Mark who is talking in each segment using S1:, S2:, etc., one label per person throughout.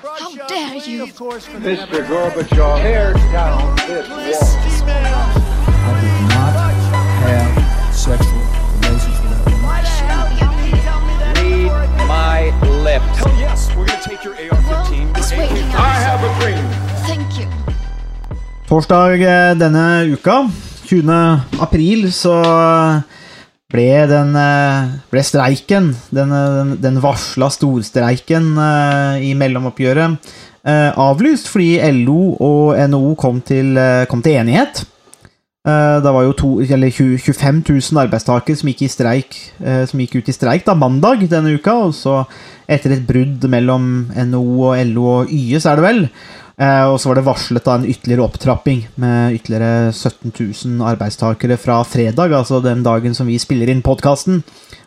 S1: How dare you?
S2: Mr. Gorbachev, tear down this wall.
S3: I did not have sexual relations with that woman.
S4: Read my lips.
S5: Hell yes, we're gonna take your AR-15.
S1: It's waking up.
S2: I have a dream.
S1: Thank you.
S6: Torsdag eh, denne uka, 20. april, så ble den eh, ble streiken, den, eh, den, den varsla storstreiken eh, i mellomoppgjøret, avlyst fordi LO og NHO kom til, kom til enighet. Det var jo to, eller 25 000 arbeidstakere som gikk, streik, som gikk ut i streik da, mandag denne uka. Og så, etter et brudd mellom NHO og LO og YS, er det vel, og så var det varslet da en ytterligere opptrapping med ytterligere 17 000 arbeidstakere fra fredag, altså den dagen som vi spiller inn podkasten.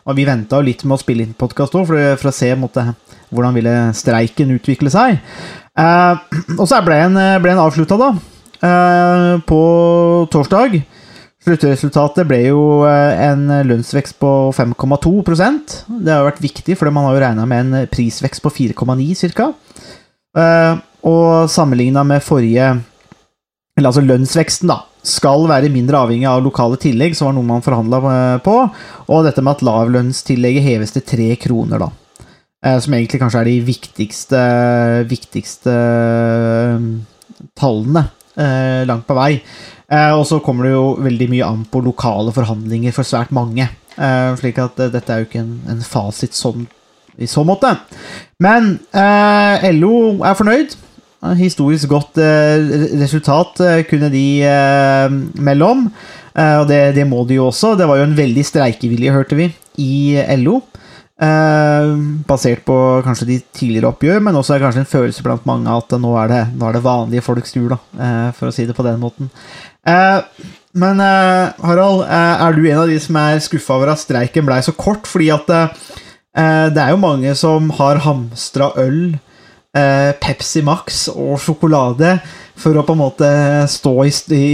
S6: Og vi venta litt med å spille inn podkast òg, for, for å se måtte, hvordan ville streiken utvikle seg. Eh, og så ble en, den avslutta, da. Eh, på torsdag. Sluttresultatet ble jo eh, en lønnsvekst på 5,2% Det har jo vært viktig, for man har jo regna med en prisvekst på 4,9 ca. Og sammenligna med forrige Eller altså lønnsveksten, da. Skal være mindre avhengig av lokale tillegg, som var noe man forhandla på. Og dette med at lavlønnstillegget heves til tre kroner, da. Eh, Som egentlig kanskje er de viktigste, viktigste eh, tallene eh, langt på vei. Eh, og så kommer det jo veldig mye an på lokale forhandlinger for svært mange. Eh, slik at eh, dette er jo ikke en, fasit sånn, i så måte. Men eh, LO er fornøyd. Historisk godt eh, resultat eh, kunne de eh, melde om. Og det, det må de jo også. Det var jo en veldig streikevilje, hørte vi, i LO. Basert på kanskje de tidligere oppgjør, men også er kanskje en følelse blant mange at nå er det, nå er det vanlige folks tur, da, for å si det på den måten. Men Harald, er du en av de som er skuffa over at streiken blei så kort? Fordi at det er jo mange som har hamstra øl, Pepsi Max og sjokolade for å på en måte stå i,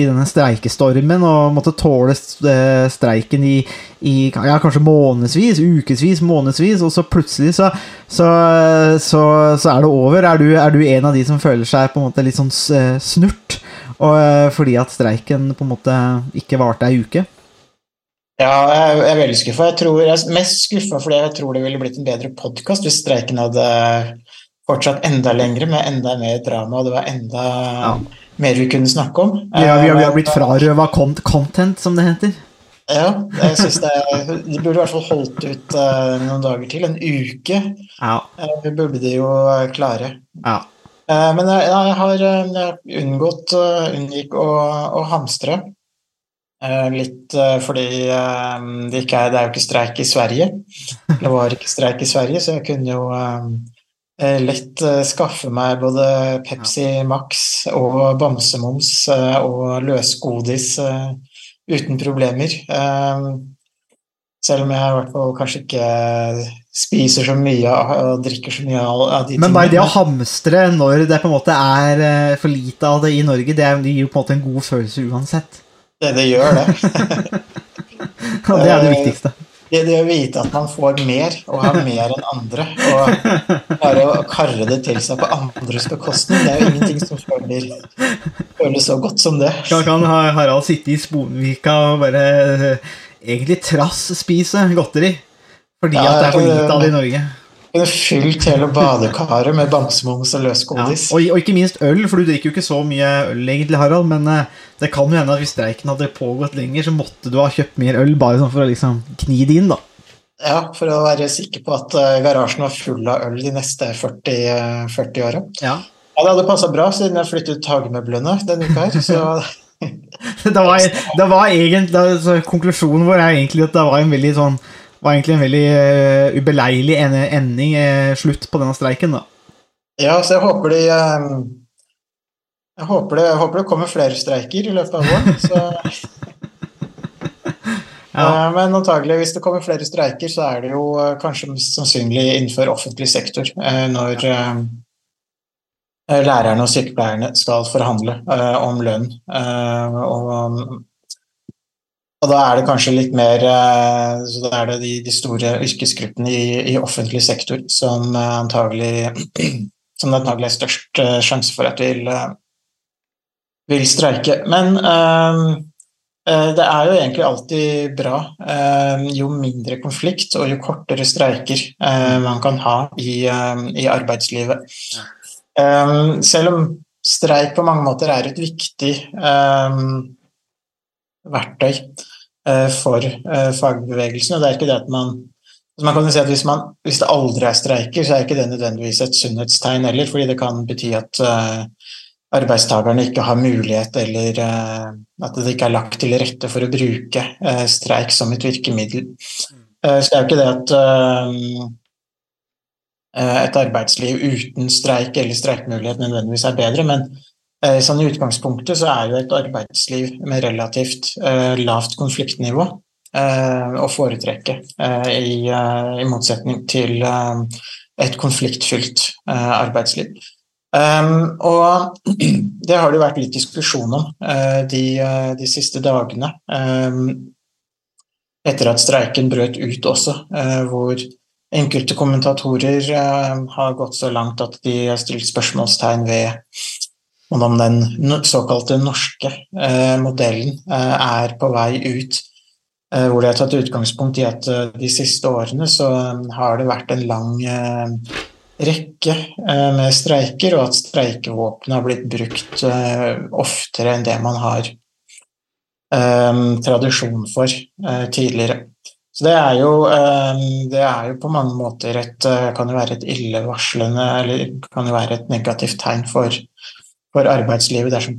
S6: denne streikestormen og måtte tåle eh, streiken i, i ja, kanskje månedsvis, ukevis, månedsvis, og så plutselig så, så, så, så er det over. Er du, er du en av de som føler seg på en måte litt sånn eh, snurt og, eh, fordi at streiken på en måte ikke varte ei uke?
S7: Ja, jeg er veldig skuffa. Jeg, jeg er mest skuffa fordi jeg tror det ville blitt en bedre podkast hvis streiken hadde fortsatt enda lengre med enda mer drama, og det var enda
S6: Ja.
S7: mer vi kunne snakke om.
S6: Ja, vi har, vi har
S7: Eh,
S6: blitt frarøva content, som det heter.
S7: Ja, jeg synes det, de burde i hvert fall holdt ut uh, noen dager til. En uke
S6: Ja.
S7: uh, burde de jo eh, klare.
S6: ja.
S7: Uh, Men jeg, jeg har eh, jeg unngått, eh, unngikk å, å hamstre. Eh, Litt eh, fordi eh, det, ikke er, det er jo ikke streik i Sverige. Det var ikke streik i Sverige, så jeg kunne jo eh, eh, lett eh, skaffe meg både Pepsi Max og bamsemums eh, og løsgodis eh, uten problemer. Eh, Selv om jeg i hvert fall kanskje ikke spiser så mye og drikker så mye av de tingene.
S6: Men bare det å hamstre når det på en måte er eh, for lite av det i Norge, det, det gir jo på en måte en god følelse uansett.
S7: Det, det gjør det.
S6: Det er det viktigste.
S7: Det. Det å vite at man får mer, og har mer enn andre, og bare å karre det til seg på andres bekostning, det er jo ingenting som føler, føles så godt som det.
S6: Da kan Harald sitte i Sponvika og bare eh, egentlig trass spise godteri. Fordi
S7: Ja,
S6: at det er for lite av det i Norge.
S7: Kunne fylt hele badekaret med bamsemums og
S6: Ja. Og, og ikke minst øl, for du drikker jo ikke så mye øl egentlig, Harald. Men eh, det kan jo hende at hvis streiken hadde pågått lenger, så måtte du ha kjøpt mer øl bare sånn for å liksom kni det inn, da.
S7: Ja, for å være sikker på at eh, garasjen var full av øl de neste 40, eh, 40 åra.
S6: Ja.
S7: Ja, det hadde passa bra siden jeg flyttet ut hagemøblene denne uka her, så
S6: det var, det var egentlig, altså, konklusjonen vår er egentlig at det var en veldig sånn var egentlig en veldig uh, ubeleilig ending, uh, slutt på denne streiken. da.
S7: Ja, så jeg håper de uh, Jeg håper det, jeg håper det kommer flere streiker i løpet av våren. Så,
S6: Ja.
S7: men antagelig, hvis det kommer flere streiker, så er det jo kanskje mest sannsynlig innenfor offentlig sektor. Når lærerne og sykepleierne skal forhandle om lønn. Og, og da er det kanskje litt mer eh, Så da er det de, de store yrkesgruppene i, i offentlig sektor som eh, antagelig som det antagelig er størst eh, sjanse for at vil, vil streike. Men eh, det er jo egentlig alltid bra jo mindre konflikt og jo kortere streiker man kan ha i, i arbeidslivet. Selv om streik på mange måter er et viktig eh, verktøy eh, for eh, fagbevegelsen, og det er ikke det at man så man kan jo si at hvis, man, hvis det aldri er streiker, så er ikke det nødvendigvis et sunnhetstegn heller, fordi det kan bety at uh, arbeidstakerne ikke har mulighet, eller uh, at det ikke er lagt til rette for å bruke uh, streik som et virkemiddel. så det er jo ikke det at et arbeidsliv uten streik eller streikmulighet nødvendigvis er bedre, men sånn i utgangspunktet så er jo et arbeidsliv med relativt lavt konfliktnivå å foretrekke, i, i motsetning til et konfliktfylt arbeidsliv. Um, og det har det vært litt diskusjon om uh, de, uh, de, siste dagene. Um, etter at streiken brøt ut også, uh, hvor enkelte kommentatorer har gått så langt at de har stilt spørsmålstegn ved om den såkalte norske modellen er på vei ut Eh, hvor det har tatt utgangspunkt i at eh, de siste årene så eh, har det vært en lang rekke med streiker, og at streikevåpenet har blitt brukt oftere enn det man har tradisjon for tidligere. Så det er, jo, det er jo på mange måter et kan jo være et illevarslende eller kan jo være et negativt tegn for, for arbeidslivet dersom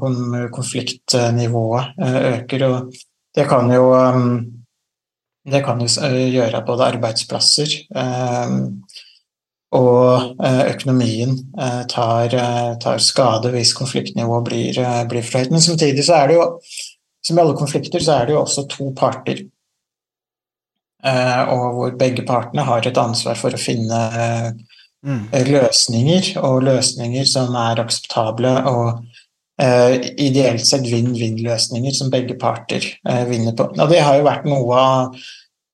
S7: konfliktnivået øker. Og det kan jo det kan jo eh, gjøre at både arbeidsplasser eh, og eh, økonomien tar, tar, skade hvis konfliktnivået blir, blir for høyt. Men samtidig så er det jo, som i alle konflikter, så er det jo også to parter. Og hvor begge partene har et ansvar for å finne mm. løsninger, og løsninger som er akseptable og ideelt sett vinn-vinn-løsninger som begge parter vinner på. Og det har jo vært noe av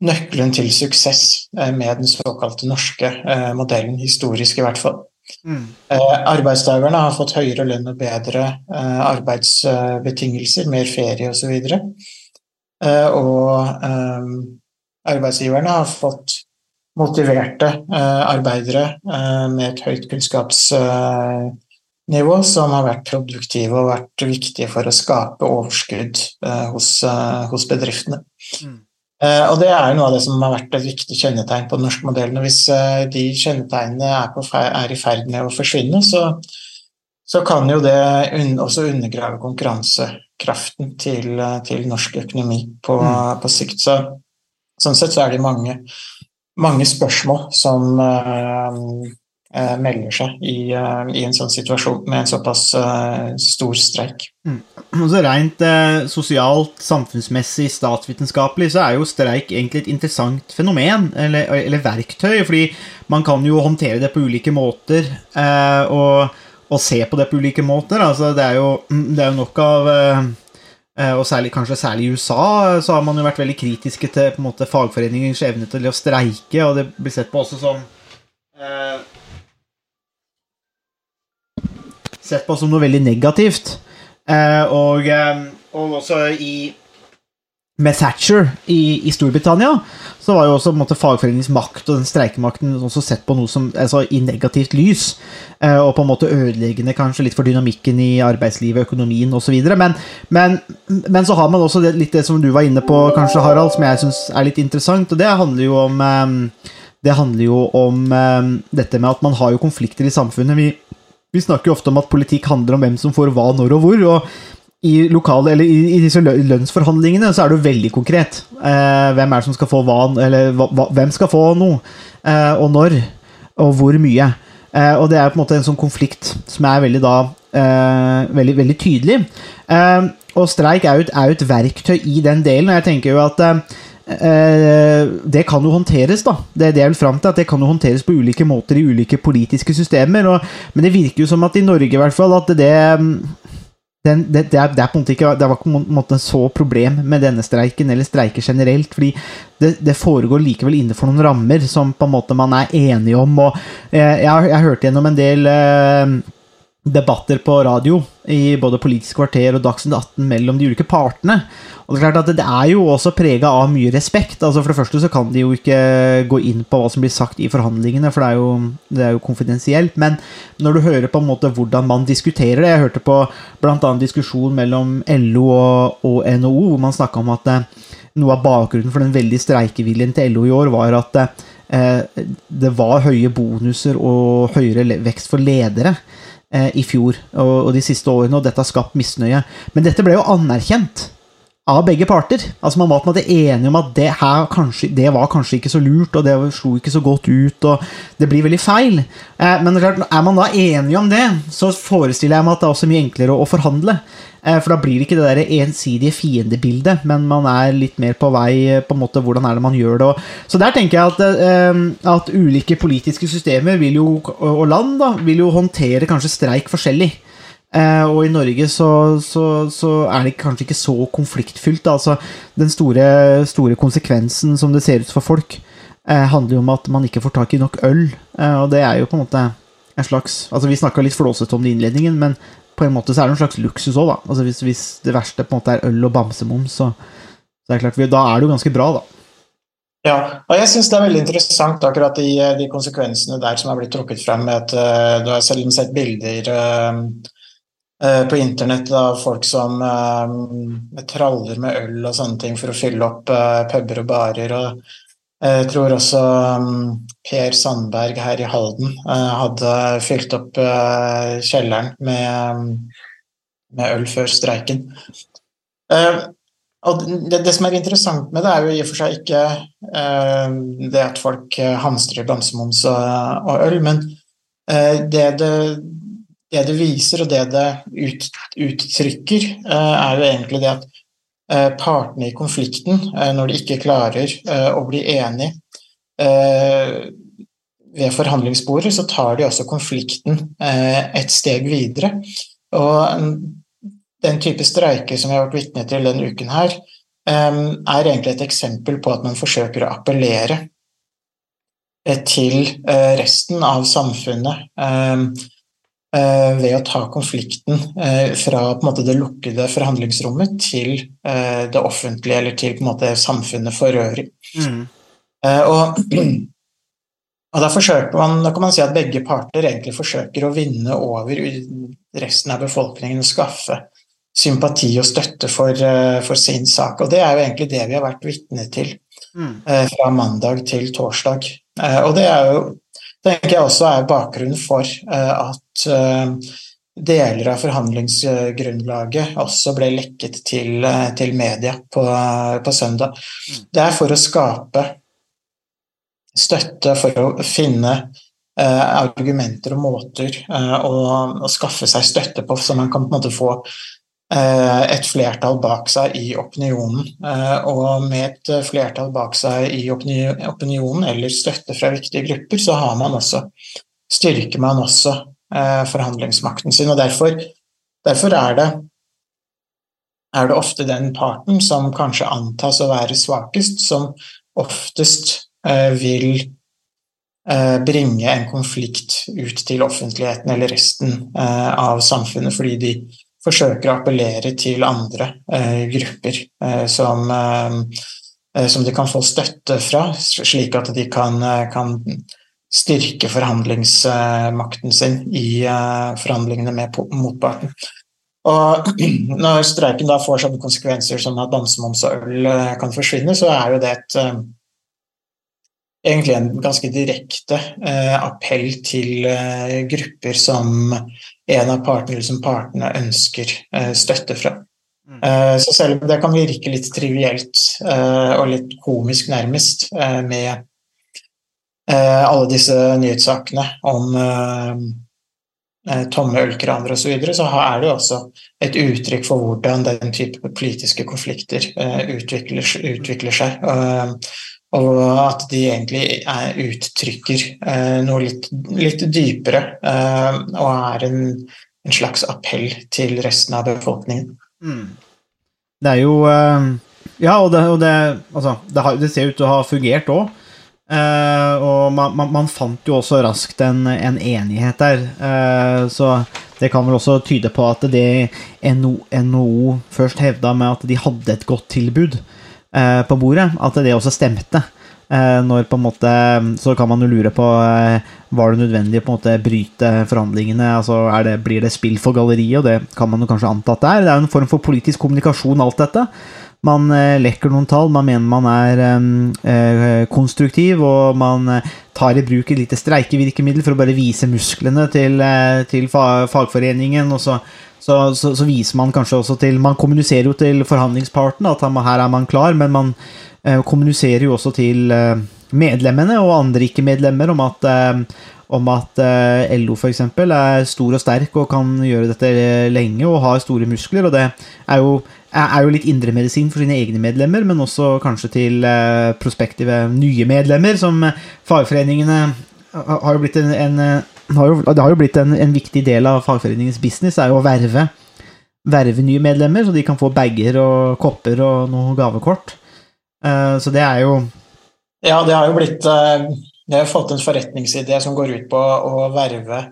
S7: nøkkelen til suksess eh, med den såkalte norske modellen, historisk i hvert fall. Mm. Eh, arbeidstakerne har fått høyere lønn og bedre arbeidsbetingelser, mer ferie osv. Og, og arbeidsgiverne har fått motiverte arbeidere med et høyt kunnskapsnivå som har vært produktive og vært viktige for å skape overskudd hos, hos bedriftene. Mm. Eh, og det er noe av det som har vært et viktig kjennetegn på den norske modellen. og Hvis eh, de kjennetegnene er, fer, er i ferd med å forsvinne, så, så kan jo det også undergrave konkurransekraften til, eh, til norsk økonomi på, mm. på sikt. Så, sånn sett så er det mange, mange spørsmål som uh, uh, melder seg i, uh, i, en sånn situasjon med en såpass stor streik.
S6: Mm. Altså Rent eh, sosialt, samfunnsmessig, statsvitenskapelig så er jo streik egentlig et interessant fenomen, eller, eller, verktøy, fordi man kan jo håndtere det på ulike måter eh, og, og, se på det på ulike måter. Altså, det, er jo, det er jo nok av eh, eh og særlig, kanskje særlig i USA så har man jo vært veldig kritiske til på en måte, fagforeningers evne til å streike, og det blir sett på også som eh, Sett på som noe veldig negativt. Eh, og, eh, og, også i med Thatcher i, i, Storbritannia så var jo også måte fagforeningens makt og den streikemakten også sett på noe som, altså, i negativt lys. Eh, og på en måte ødeleggende kanskje litt for dynamikken i arbeidslivet, økonomien osv. Men, men, men så har man også det, litt det som du var inne på, kanskje, Harald, som jeg syns er litt interessant. Og det handler jo om det handler jo om dette med at man har jo konflikter i samfunnet. Vi, vi snakker jo ofte om at politikk handler om hvem som får hva, når og hvor. og i, lokale, eller i, i disse lønnsforhandlingene så er det jo veldig konkret. Eh, hvem er det som skal få hva, eller hva, hvem skal få noe, eh, og når, og hvor mye. Eh, og det er på en måte en sånn konflikt som er veldig da eh, veldig, veldig tydelig. Eh, og streik er jo, et, er jo, et, verktøy i den delen, og jeg tenker jo at eh, det kan jo håndteres, da. Det, det er vel fram til at det kan jo håndteres på ulike måter i ulike politiske systemer. Og, men det virker jo som at i Norge, i hvert fall, at det den, det, det, er, det, er, på en måte ikke, det var ikke måte så problem med denne streiken, eller streiker generelt, fordi det, det, foregår likevel innenfor noen rammer som på en måte man er enige om. og eh, Jeg jeg hørt gjennom en del eh, debatter på radio i både Politisk kvarter og Dagsnytt 18 mellom de ulike partene. Og Det er klart at det er jo også prega av mye respekt. altså For det første så kan de jo ikke gå inn på hva som blir sagt i forhandlingene, for det er jo, det er jo konfidensielt. Men når du hører på en måte hvordan man diskuterer det Jeg hørte på bl.a. diskusjon mellom LO og, og NHO, hvor man snakka om at eh, noe av bakgrunnen for den veldige streikeviljen til LO i år var at eh, det var høye bonuser og høyere vekst for ledere eh, i fjor og, de siste årene, og dette har skapt misnøye. Men dette ble jo anerkjent av begge parter. Altså Man var på en måte enige om at det her kanskje, det var kanskje ikke så lurt, og det slo ikke så godt ut, og det blir veldig feil. Eh, men klart, er man da enige om det, så forestiller jeg meg at det er også mye enklere å forhandle. Eh, for da blir det ikke det der ensidige fiendebildet, men man er litt mer på vei på en måte, Hvordan er det man gjør det? Så der tenker jeg at, eh, at ulike politiske systemer jo, og land da, vil jo håndtere kanskje streik forskjellig. Eh, og i Norge så, så, så, er det kanskje ikke så konfliktfylt. Altså, den store, store, konsekvensen som det ser ut for folk, eh, handler jo om at man ikke får tak i nok øl. Eh, og det er jo på en måte en slags Altså Vi snakka litt flåsete om det i innledningen, men på en måte så er det en slags luksus òg, da. Altså hvis, hvis, det verste på en måte er øl og bamsemums, så, så er klart, da er det jo ganske bra, da.
S7: Ja, og jeg syns det er veldig interessant akkurat de, de, konsekvensene der som er blitt trukket frem. At, uh, du har selv sett bilder uh, uh, på internett av folk som traller med øl og sånne ting for å fylle opp puber og barer. og jeg tror også um, Per Sandberg her i Halden uh, hadde fylt opp kjelleren med, med, øl før streiken. og det, det, som er interessant med det, er jo i og for seg ikke det at folk hamstrer bamsemums og, og øl, men det det det det viser, og det det ut, uttrykker, uh, er jo egentlig det at eh, partene i konflikten, eh, når de ikke klarer å bli enige ved forhandlingsbordet, så tar de også konflikten et steg videre. Og den type streiker som vi har vært vitne til denne uken her, er egentlig et eksempel på at man forsøker å appellere til resten av samfunnet Eh, ved å ta konflikten eh, fra måte, det lukkede forhandlingsrommet til eh, det offentlige, eller til måte, samfunnet for øvrig. Mm. Og, og da, man, da, kan man si at begge parter egentlig forsøker å vinne over resten av befolkningen og skaffe sympati og støtte for, for sin sak. Og det er jo egentlig det vi har vært vitne til mm. fra mandag til torsdag. Og det er jo tenker jeg også er bakgrunnen for eh, at eh, deler av forhandlingsgrunnlaget også ble lekket til, eh, til media på, på, søndag. Mm. Det er for å skape støtte, for å finne eh, argumenter og måter eh, å, å, skaffe seg støtte på, så man kan på en måte få et flertall bak seg i opinionen. Eh, og med et flertall bak seg i opinionen eller støtte fra viktige grupper, så har man også, styrker man også eh, forhandlingsmakten sin. Og derfor, derfor er, det, er det ofte den parten som kanskje antas å være svakest, som oftest vil bringe en konflikt ut til offentligheten eller resten av samfunnet, fordi de forsøker å appellere til andre eh, grupper eh, som, eh, som, de kan få støtte fra, slik at de kan, kan styrke forhandlingsmakten sin i forhandlingene med motparten. Og når streiken da får sånne konsekvenser som at dansemoms og øl kan forsvinne, så er jo det et, egentlig en ganske direkte appell til grupper som en av partene, som partene ønsker eh, støtte fra. Mm. Eh, så selv om det kan virke litt trivielt eh, og litt komisk nærmest med alle disse nyhetssakene om tomme ølkraner osv., så, videre, så er det også et uttrykk for hvordan den type politiske konflikter utvikler, utvikler seg. Og at de egentlig er, uttrykker eh, noe litt, litt dypere, eh, og er en, en slags appell til resten av befolkningen.
S6: Det er jo eh, Ja, og det, og det, altså, det, har, det ser ut til å ha fungert òg. og man, man, man fant jo også raskt en, en enighet der. Eh, så det kan vel også tyde på at det NO, NHO først hevda med at de hadde et godt tilbud eh, på bordet, at det også stemte. Eh, når på en måte Så kan man jo lure på eh, Var det nødvendig å på en måte bryte forhandlingene? altså det, Blir det spill for galleriet? Og det kan man jo kanskje anta at det er. Det er jo en form for politisk kommunikasjon, alt dette. Man eh, lekker noen tall, man mener man er eh, konstruktiv, og man eh, tar i bruk et lite streikevirkemiddel for å bare vise musklene til, til fagforeningen. og så så, så, så, viser man kanskje også til Man kommuniserer jo til forhandlingsparten at her er man klar, men man eh, kommuniserer jo også til eh, medlemmene og andre ikke-medlemmer om at, eh, om at eh, LO f.eks. er stor og sterk og kan gjøre dette lenge og har store muskler. og Det er jo, er jo litt indremedisin for sine egne medlemmer, men også kanskje til eh, prospektive nye medlemmer, som fagforeningene har jo blitt en, en har jo, det har jo blitt en, en, viktig del av fagforeningens business, er jo å verve, verve nye medlemmer, så de kan få bager og kopper og noe gavekort. Uh, så det er jo
S7: Ja, det har jo blitt uh, Det har fått en forretningsidé som går ut på å verve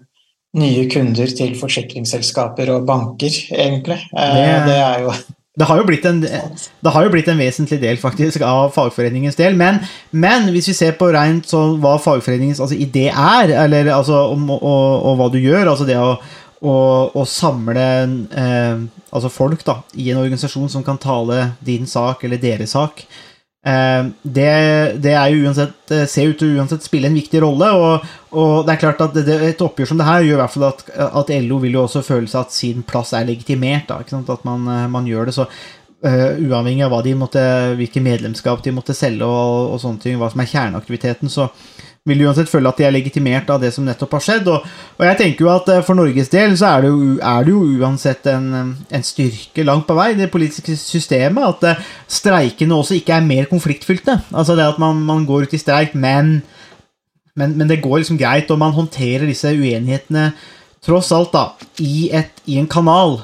S7: nye kunder til forsikringsselskaper og banker, egentlig. Uh, det, det er jo
S6: det har, en, det har, jo blitt en, vesentlig del faktisk av fagforeningens del, men, men hvis vi ser på rent så hva fagforeningens altså, idé er, eller altså, om, og, og, hva du gjør, altså det å, å, å samle eh, altså folk da, i en organisasjon som kan tale din sak eller deres sak, Eh, det, det, jo uansett eh, ser ut til å uansett spille en viktig rolle. Og, og det er klart at det, et oppgjør som det her gjør i hvert fall at, at LO vil jo også føle seg at sin plass er legitimert. Da, at man, eh, man, gjør det så uh, Uavhengig av hvilke medlemskap de måtte selge, og, og sånne ting, hva som er kjerneaktiviteten, så, vil uansett føle at de er legitimert av det som nettopp har skjedd. Og, og jeg tenker jo at eh, for Norges del så er det jo, er det jo uansett en, en, styrke langt på vei, det politiske systemet, at uh, streikene også ikke er mer konfliktfylte. Altså det at man, man går ut i streik, men, men, men, det går liksom greit, og man håndterer disse uenighetene tross alt da, i, et, i en kanal.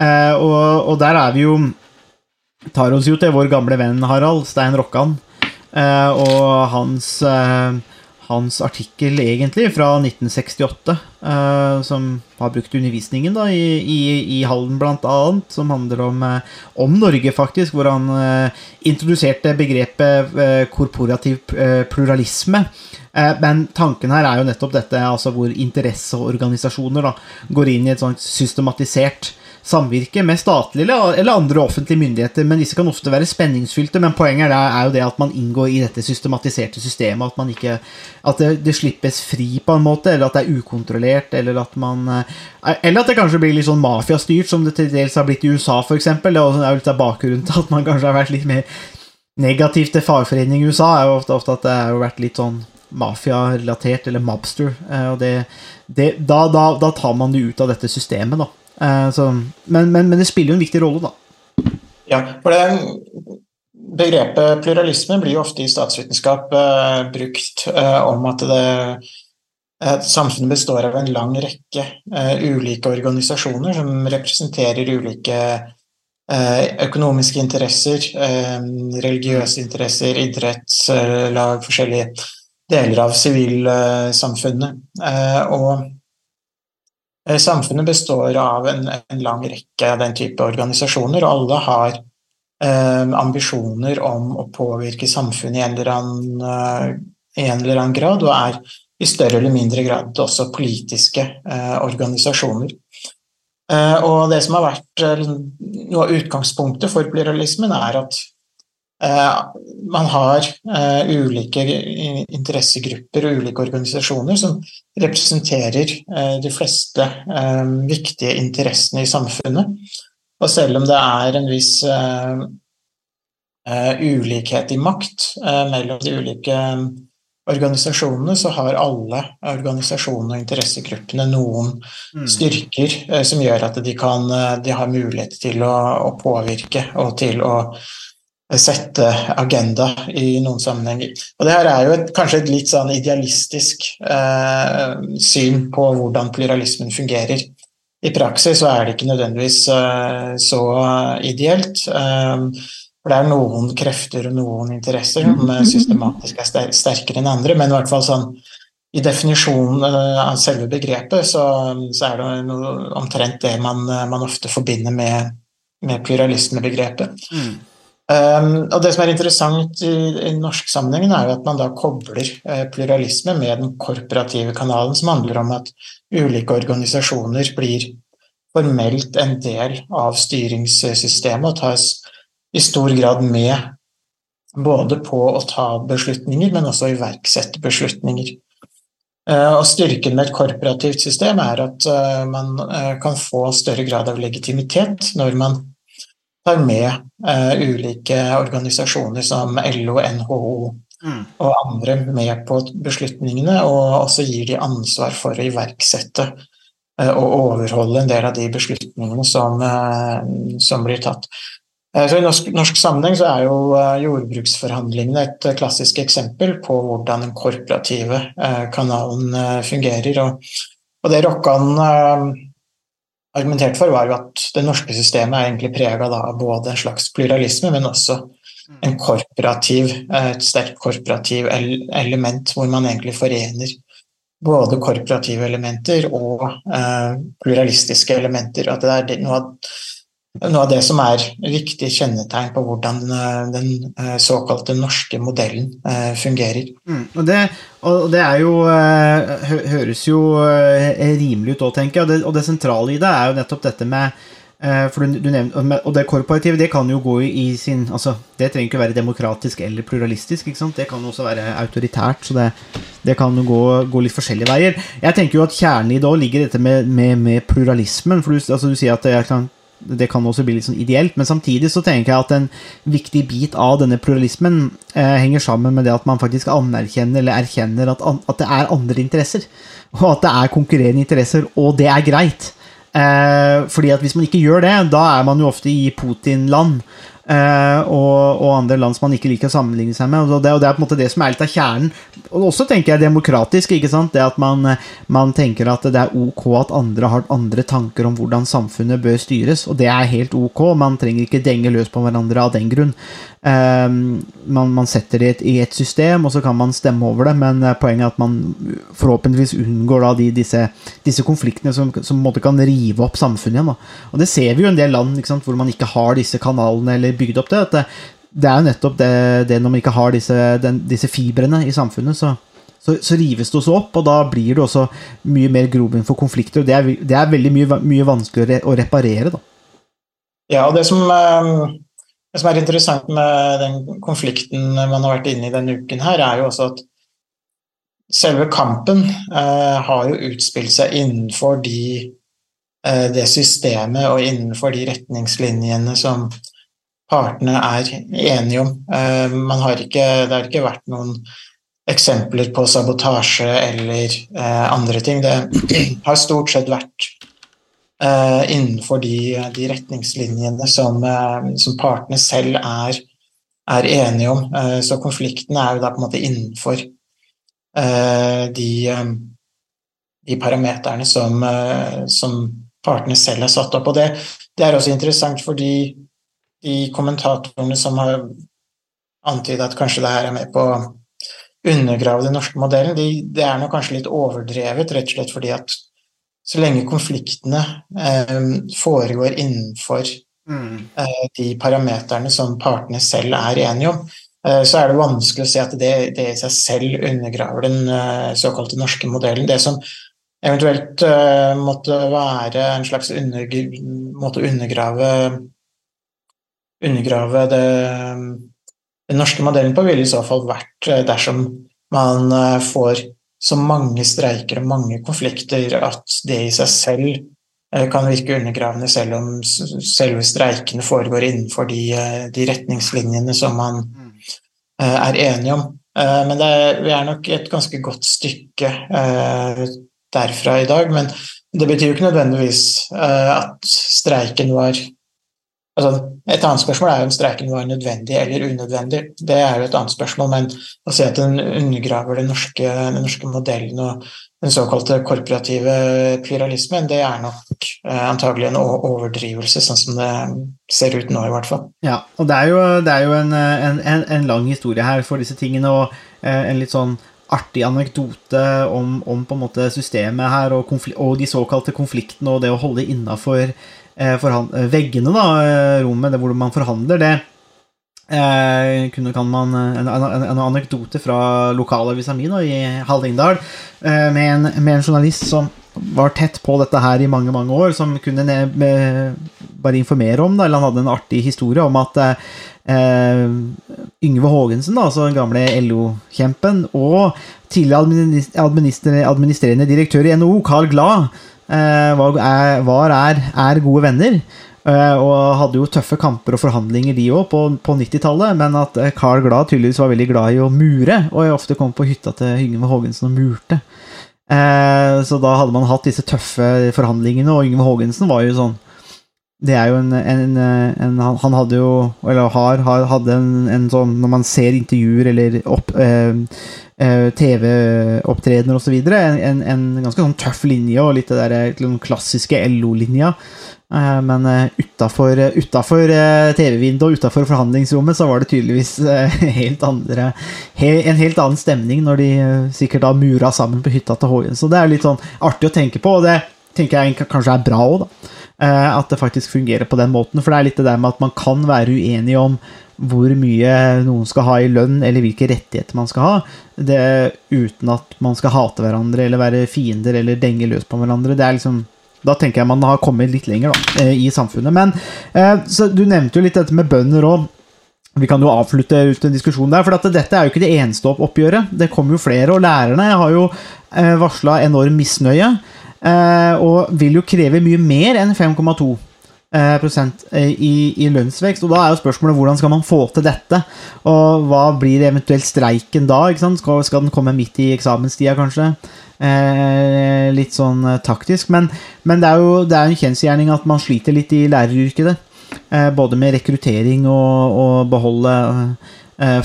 S6: Eh, og, og, der er vi jo Tar oss jo til vår gamle venn Harald, Stein Rokkan, eh, og hans hans artikkel, egentlig, fra 1968, eh, som har brukt undervisningen da, i, i, i Hallen, blant annet, som handler om, eh, om Norge, faktisk, hvor han eh, introduserte begrepet eh, korporativ eh, pluralisme. Eh, men tanken her er jo nettopp dette, altså hvor interesseorganisasjoner da, går inn i et sånt systematisert samvirke med statlige eller andre offentlige myndigheter, men disse kan ofte være spenningsfylte. Men poenget er jo det at man inngår i dette systematiserte systemet, at, ikke, at det, det, slippes fri på en måte, eller at det er ukontrollert, eller at man eh, Eller at det kanskje blir litt sånn mafiastyrt, som det til dels har blitt i USA, f.eks. Det er jo litt av bakgrunnen til at man kanskje har vært litt mer negativ til fagforening i USA, er jo ofte, ofte at det har vært litt sånn mafia-relatert, eller mobster. Eh, og det, det, da, da, da, tar man det ut av dette systemet, da. Eh, så, men, men, men, det spiller jo en viktig rolle, da.
S7: Ja, for det begrepet pluralisme blir jo ofte i statsvitenskap uh, brukt uh, om at det, uh, samfunnet består av en lang rekke ulike organisasjoner som representerer ulike økonomiske interesser, religiøse interesser, idrettslag, forskjellige deler av sivilsamfunnet. og samfunnet består av en, en, lang rekke av den type organisasjoner, og alle har eh, ambisjoner om å påvirke samfunnet i en, annen, eh, en eller annen grad, og er i større eller mindre grad også politiske eh, organisasjoner. Eh, og det som har vært eh, noe av utgangspunktet for pluralismen, er at Eh, man har uh, ulike interessegrupper og ulike organisasjoner som representerer uh, de fleste viktige interessene i samfunnet. Og selv om det er en viss ulikhet i makt mellom de ulike organisasjonene, så har alle organisasjonene og interessegruppene noen mm. styrker som gjør at de, kan, de har mulighet til å, å påvirke og til å sette agenda i noen sammenhenger. Og det her er jo et, kanskje et litt sånn idealistisk eh, syn på hvordan pluralismen fungerer. i praksis så er det ikke nødvendigvis eh, så ideelt. Eh, for det er noen krefter og noen interesser som eh, systematisk er sterkere enn andre, men i hvert fall sånn i definisjonen eh, av selve begrepet så, så er det noe, omtrent det man, eh, man ofte forbinder med, med pluralismebegrepet. Um, og Det som er interessant i, i norsk sammenheng, er at man da kobler eh, pluralisme med den korporative kanalen, som handler om at ulike organisasjoner blir formelt en del av styringssystemet og tas i stor grad med både på å ta beslutninger, men også iverksette beslutninger. Uh, og Styrken med et korporativt system er at uh, man uh, kan få større grad av legitimitet når man tar med eh, ulike organisasjoner som LO, NHO og andre med på beslutningene, og også gir de ansvar for å iverksette eh, og overholde en del av de beslutningene som, eh, som blir tatt. Eh, Så I norsk, norsk sammenheng så er jo jordbruksforhandlingene et klassisk eksempel på hvordan den korporative kanalen fungerer. Og, og det Rokkan argumenterte for, var jo at det norske systemet er egentlig prega av både en slags pluralisme, men også en korporativ, eh, et sterkt korporativ element, hvor man egentlig forener både korporative elementer og eh, pluralistiske elementer. At det er noe, av, noe av det som er viktige kjennetegn på hvordan den, den eh, såkalte norske modellen eh, fungerer.
S6: Mm, og, det, og det er jo eh, Høres jo eh, rimelig ut òg, tenker jeg. Og det, og det sentrale i det er jo nettopp dette med eh, for du, du nevnte, og det korporative det kan jo gå i, sin altså, Det trenger ikke være demokratisk eller pluralistisk. Det kan også være autoritært. Så det, det kan jo gå, gå litt forskjellige veier. Jeg tenker jo at kjernen i det òg ligger dette med, med, med pluralismen. For du, altså, du sier at det kan det kan også bli litt sånn ideelt, men samtidig så tenker jeg at en viktig bit av denne pluralismen eh, henger sammen med det at man faktisk anerkjenner eller erkjenner at, an, at det er andre interesser, og at det er konkurrerende interesser, og det er greit. Eh, fordi at hvis man ikke gjør det, da er man jo ofte i Putin-land. Eh, og, og andre land som man ikke liker å sammenligne seg med. Og det, og det er på en måte det som er litt av kjernen. Og også tenker jeg demokratisk. ikke sant? Det at man, eh, man tenker at det er ok at andre har andre tanker om hvordan samfunnet bør styres. Og det er helt ok. Man trenger ikke denge løs på hverandre av den grunn. Eh, man, man setter det i et, system, og så kan man stemme over det, men eh, poenget er at man forhåpentligvis unngår de, disse, disse konfliktene som, som måte kan rive opp samfunnet igjen. Da. Og det ser vi jo i en del land sant, hvor man ikke har disse kanalene eller bygd opp det. at det, det er jo nettopp det, det når man ikke har disse, den, disse fibrene i samfunnet, så, så, så rives det også opp, og da blir det også mye mer grobunn for konflikter. og Det er, det er veldig mye, mye vanskeligere å reparere. da.
S7: Ja, og det som, eh, det som er interessant med den konflikten man har vært inne i denne uken her, er jo også at selve kampen eh, har jo utspilt seg innenfor de, eh, det systemet og innenfor de retningslinjene som partene er enige om. Eh, har ikke, det har ikke vært noen eksempler på sabotasje eller eh, andre ting. Det har stort sett vært innenfor de, de retningslinjene som, eh, som partene selv er, er enige om. Eh, så konflikten er jo da på en måte innenfor eh, de, eh, de parameterne som, eh, som partene selv har satt opp. Og det, det er også interessant fordi de kommentatorene som har antydet at kanskje det her er med på å undergrave den norske modellen, de, det er nok kanskje litt overdrevet, rett og slett fordi at så lenge konfliktene eh, foregår innenfor eh, de parameterne som partene selv er enige om, eh, så er det vanskelig å se at det, det i seg selv undergraver den eh, såkalte norske modellen. Det som eventuelt eh, måtte være en slags måte å undergrave undergrave det, den norske modellen på, ville i så fall vært dersom man får så mange streiker og mange konflikter at det i seg selv eh, kan virke undergravende, selv om selve streikene foregår innenfor de, eh, de retningslinjene som man eh, er enige om. Men det, er- vi er nok et ganske godt stykke derfra i dag. Men det betyr jo ikke nødvendigvis at streiken var altså, Et annet spørsmål er jo om streiken var nødvendig eller unødvendig. Det er jo et annet spørsmål, men å si at den undergraver den norske, den norske modellen og den såkalte korporative pluralismen, det er nok eh, antagelig en overdrivelse, sånn som det ser ut nå, i hvert fall.
S6: Ja, og det er jo, det er jo en, en, en, en lang historie her for disse tingene, og eh, en litt sånn artig anekdote om, om på en måte systemet her, og, og de såkalte konfliktene, og det å holde innafor veggene, da, eh, rommet det hvor man forhandler, det eh, kunne, kan man, en, en, en anekdote fra lokalavisa mi i Hallingdal, eh, med, en, med en journalist som var tett på dette her i mange mange år, som kunne ne- med, bare informere om det, eller han hadde en artig historie om at eh, Yngve Haagensen, altså den gamle LO-kjempen, og tidligere administrerende direktør i NHO, Carl Glad, eh, var, er, var er, er gode venner. eh, og hadde jo tøffe kamper og forhandlinger, de òg, på, på 90-tallet. Men at eh, Carl Glad tydeligvis var veldig glad i å mure, og jeg ofte kom på hytta til Yngve Haagensen og murte. Eh, så da hadde man hatt disse tøffe forhandlingene, og Yngve Haagensen var jo sånn Det er jo en, en, en han, hadde jo, eller har, hadde en, sånn Når man ser intervjuer eller opp, eh, eh, TV-opptredener osv., en, en, ganske sånn tøff linje, og litt det der eh, den klassiske LO-linja. Eh, Men utafor TV-vinduet og utafor forhandlingsrommet så var det tydeligvis eh, helt andre, en helt annen stemning når de eh, sikkert da mura sammen på hytta til Hågen. Så det er litt sånn artig å tenke på, og det tenker jeg kanskje er bra òg, da. Eh, At det faktisk fungerer på den måten. For det er litt det der med at man kan være uenig om hvor mye noen skal ha i lønn, eller hvilke rettigheter man skal ha, det, uten at man skal hate hverandre eller være fiender eller denge løs på hverandre. Det er liksom da tenker jeg man har kommet litt lenger da, eh, i samfunnet. Men eh, Du nevnte jo litt dette med bønder òg. Vi kan jo avslutte ut en diskusjon der, for dette er jo ikke det eneste oppgjøret. Det kommer jo flere, og lærerne har jo varsla enorm misnøye. Eh, og vil jo kreve mye mer enn 5,2 eh, prosent eh, i, i lønnsvekst. Og da er jo spørsmålet hvordan skal man få til dette? Og hva blir eventuelt streiken da? Skal, skal den komme midt i eksamenstida, kanskje? Eh, litt sånn taktisk. Men, men det er jo det er en kjensgjerning at man sliter litt i læreryrket. Eh, både med rekruttering og, og beholde eh,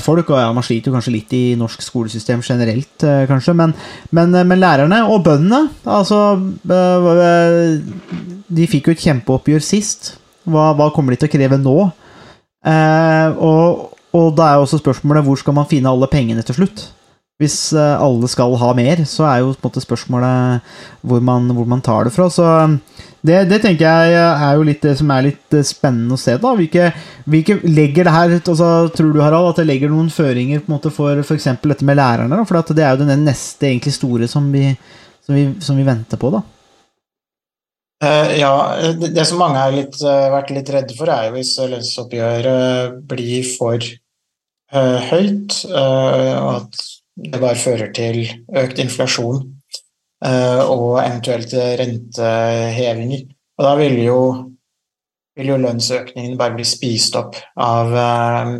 S6: folk. Og ja, man sliter jo kanskje litt i norsk skolesystem generelt, eh, kanskje. Men, men, eh, men lærerne og bøndene, altså eh, De fikk jo et kjempeoppgjør sist. Hva, hva kommer de til å kreve nå? Eh, og, og da er jo også spørsmålet hvor skal man finne alle pengene til slutt? Hvis eh, alle skal ha mer, så er jo på en måte spørsmålet hvor man, hvor man tar det fra. Så det, det tenker jeg er jo litt det som er litt eh, spennende å se. da. Hvilke, hvilke legger det her, altså, Tror du Harald, at det legger noen føringer på en måte for f.eks. dette med lærerne? da? For det er jo den neste egentlig store som vi, som vi, som vi venter på. da.
S7: Uh, ja, det, det som mange har eh, vært litt redde for, er jo hvis lønnsoppgjøret blir for uh, høyt, eh, og at det bare fører til økt inflasjon eh, og eventuelt rentehevinger. Og da vil jo, vil jo lønnsøkningen bare bli spist opp av eh,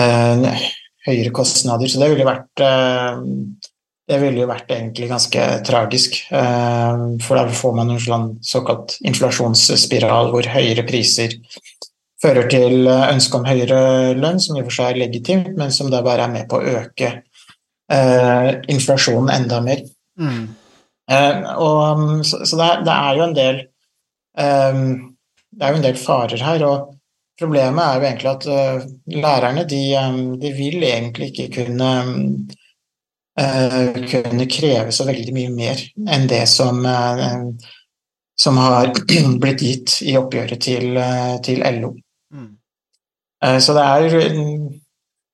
S7: eh, høyere kostnader. Så det ville vært det ville jo vært egentlig ganske tragisk. For da får man en sånn såkalt inflasjonsspiral hvor høyere priser fører til ønske om høyere lønn, som i og for seg er legitimt, men som da bare er med på å øke eh, inflasjonen enda mer. Eh, og, um, så så det, er, det er jo en del eh, Det er jo en del farer her. og Problemet er jo egentlig at uh, lærerne de, um, de vil egentlig ikke kunne eh, kunne kreve så veldig mye mer enn det som, uh, som har blitt gitt i oppgjøret til, til LO. Eh, Så det er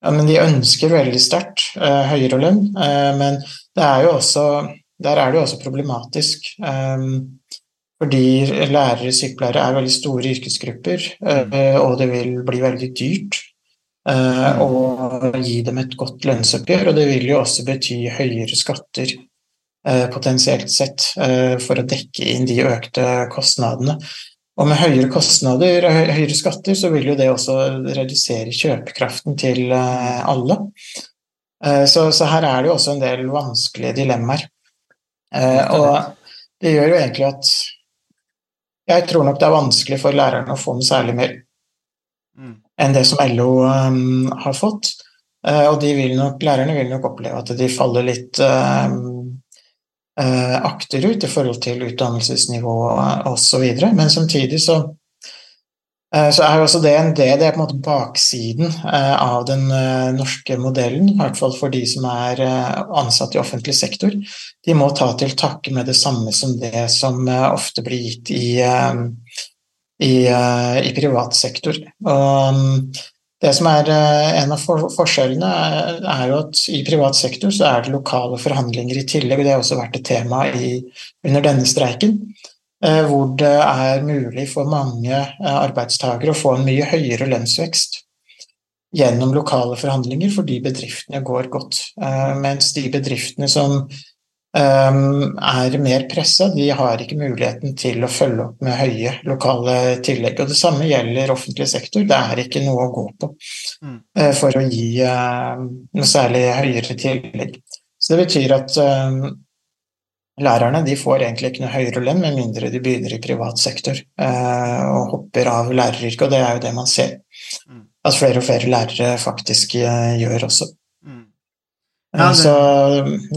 S7: ja, men De ønsker veldig sterkt eh, høyere lønn, eh, men det er jo også, der er det jo også problematisk. eh, fordi lærere og sykepleiere er veldig store yrkesgrupper, eh, og det vil bli veldig dyrt eh, å gi dem et godt lønnsoppgjør. Og det vil jo også bety høyere skatter eh, potensielt sett for å dekke inn de økte kostnadene. Og med høyere kostnader og høyere skatter, så vil jo det også redusere kjøpekraften til eh, alle. Eh, Så, så her er det jo også en del vanskelige dilemmaer. Eh, Og det gjør jo egentlig at jeg tror nok det er vanskelig for lærerne å få noe særlig mer enn det som LO um, har fått. Eh, og de vil nok, lærerne vil nok oppleve at de faller litt akterut i forhold til utdannelsesnivå osv. Men samtidig så, eh, så er også det en del, det er på en måte baksiden eh, av den eh, norske modellen, i hvert fall for de som er eh, ansatt i offentlig sektor. De må ta til takke med det samme som det som eh, ofte blir gitt i eh, i, eh, i privat sektor. Og mm, det som er eh, en av forskjellene, er, er jo at i privat sektor så er det lokale forhandlinger i tillegg, det har også vært et tema i, under denne streiken. eh, Hvor det er mulig for mange eh, arbeidstakere å få en mye høyere lønnsvekst gjennom lokale forhandlinger fordi bedriftene går godt. Eh, Mens de bedriftene som er mer pressa, de har ikke muligheten til å følge opp med høye lokale tillegg. Og det samme gjelder offentlig sektor, det er ikke noe å gå på
S6: Mm.
S7: uh, for å gi uh, noe særlig høyere tillegg. Så det betyr at um, lærerne de får egentlig ikke noe høyere lønn med mindre de begynner i privat sektor og hopper av læreryrket, og det er jo det man ser.
S6: Mm.
S7: At flere og flere lærere faktisk gjør også.
S6: Ja, det-
S7: Så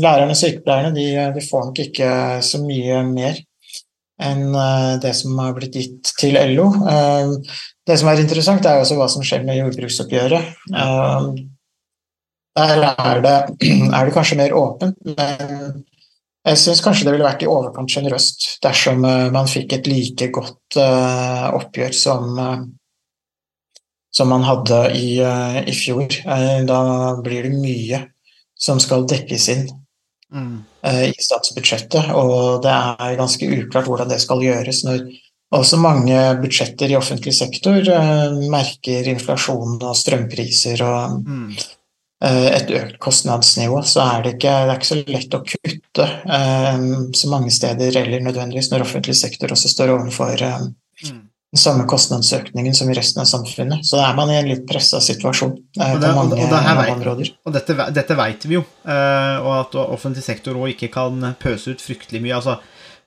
S7: lærerne og sykepleierne de, de får nok ikke så mye mer enn eh, det som har blitt gitt til LO. Eh, Det som er interessant, er også hva som skjer med jordbruksoppgjøret. Eh, Der er det, er det kanskje mer åpent, men jeg syns kanskje det ville vært i overkant sjenerøst dersom eh, man fikk et like godt eh, oppgjør som eh, som man hadde i, eh, i fjor. Eh, Da blir det mye som skal dekkes inn
S6: Mm.
S7: uh, i statsbudsjettet, og det er ganske uklart hvordan det skal gjøres når også mange budsjetter i offentlig sektor uh, merker inflasjon og strømpriser og
S6: Mm.
S7: uh, et økt kostnadsnivå, så er det ikke, det er ikke så lett å kutte så mange steder eller nødvendigvis når offentlig sektor også står overfor eh,
S6: Mm.
S7: Den samme kostnadsøkningen som i resten av samfunnet. Så da er man i en litt pressa situasjon eh,
S6: Og det-
S7: på mange,
S6: og det
S7: mange
S6: vet-
S7: områder.
S6: Og dette, dette veit vi jo, eh, og at offentlig sektor òg ikke kan pøse ut fryktelig mye. Altså,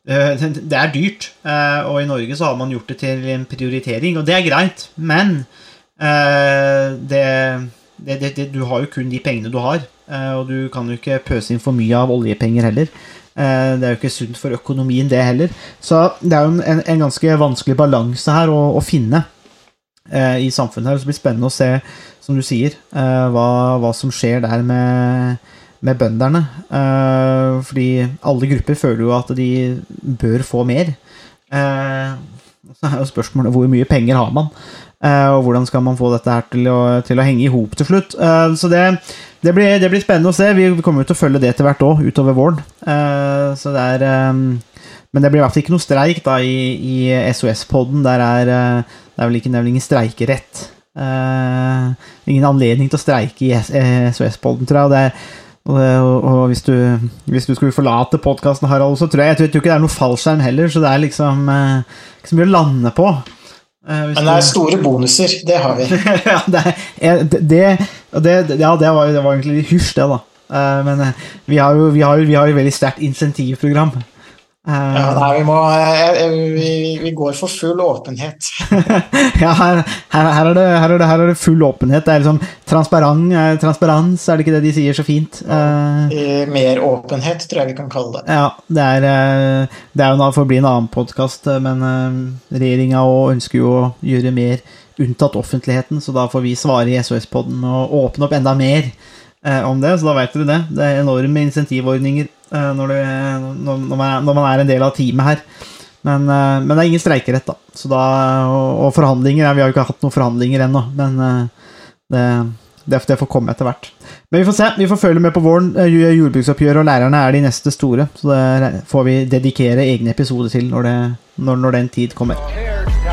S6: eh, det er dyrt, eh, og i Norge så har man gjort det til en prioritering, og det er greit, men eh, det, det, du har jo kun de pengene du har, og du kan jo ikke pøse inn for mye av oljepenger heller. Eh, Det er jo ikke sunt for økonomien, det heller. Så det er jo en, en ganske vanskelig balanse her å, å finne eh, i samfunnet. her, så Det blir spennende å se, som du sier, eh, hva, hva som skjer der med, med bønderne. Fordi alle grupper føler jo at de bør få mer. Så er jo spørsmålet hvor mye penger har man, og hvordan skal man få dette her til å, til å henge i hop til slutt. Eh, så det, det, blir, det blir spennende å se. Vi kommer jo til å følge det etter hvert òg, utover våren. Eh, så det er eh, Men det blir i hvert fall ikke noe streik da i, i SOS-podden. Der er eh, det er vel ikke, er ingen streikerett. Eh, ingen anledning til å streike i SOS-podden, tror jeg. Det og, og, hvis, du, hvis du skulle forlate podkasten, Harald, så tror jeg Jeg tror ikke det er noe fallskjerm heller, så det er liksom eh, ikke så mye å lande på. Eh,
S7: Men det er store bonuser, det har vi.
S6: ja, det, det, det, det, ja, det var, det var egentlig hysj, det, da. Eh, men eh, vi har jo vi har, vi har jo veldig sterkt insentivprogram.
S7: Ja, nei, vi, må, eh, eh, vi, vi går for full åpenhet.
S6: ja, her, her, her, er det, her, er det, her er det full åpenhet. Det er liksom transparent, transparens, er det ikke det de sier så fint? Eh,
S7: Mer åpenhet, tror jeg vi kan kalle det.
S6: ja, det er, det jo for å bli en annen podkast, men eh, regjeringa ønsker jo å gjøre mer unntatt offentligheten, så da får vi svare i SOS-podden og åpne opp enda mer om det. Så da vet dere det. Det er enorme insentivordninger når, du, når, man når man er en del av teamet her. Men, eh, men det er ingen streikerett, da. Da og, forhandlinger Vi har jo ikke hatt noen forhandlinger ennå, men eh, det, det, får komme etter hvert. Men vi får se. Vi får følge med på våren. Eh, Jordbruksoppgjøret og lærerne er de neste store. Så det får vi dedikere egne episoder til når, det, når, når den tid kommer.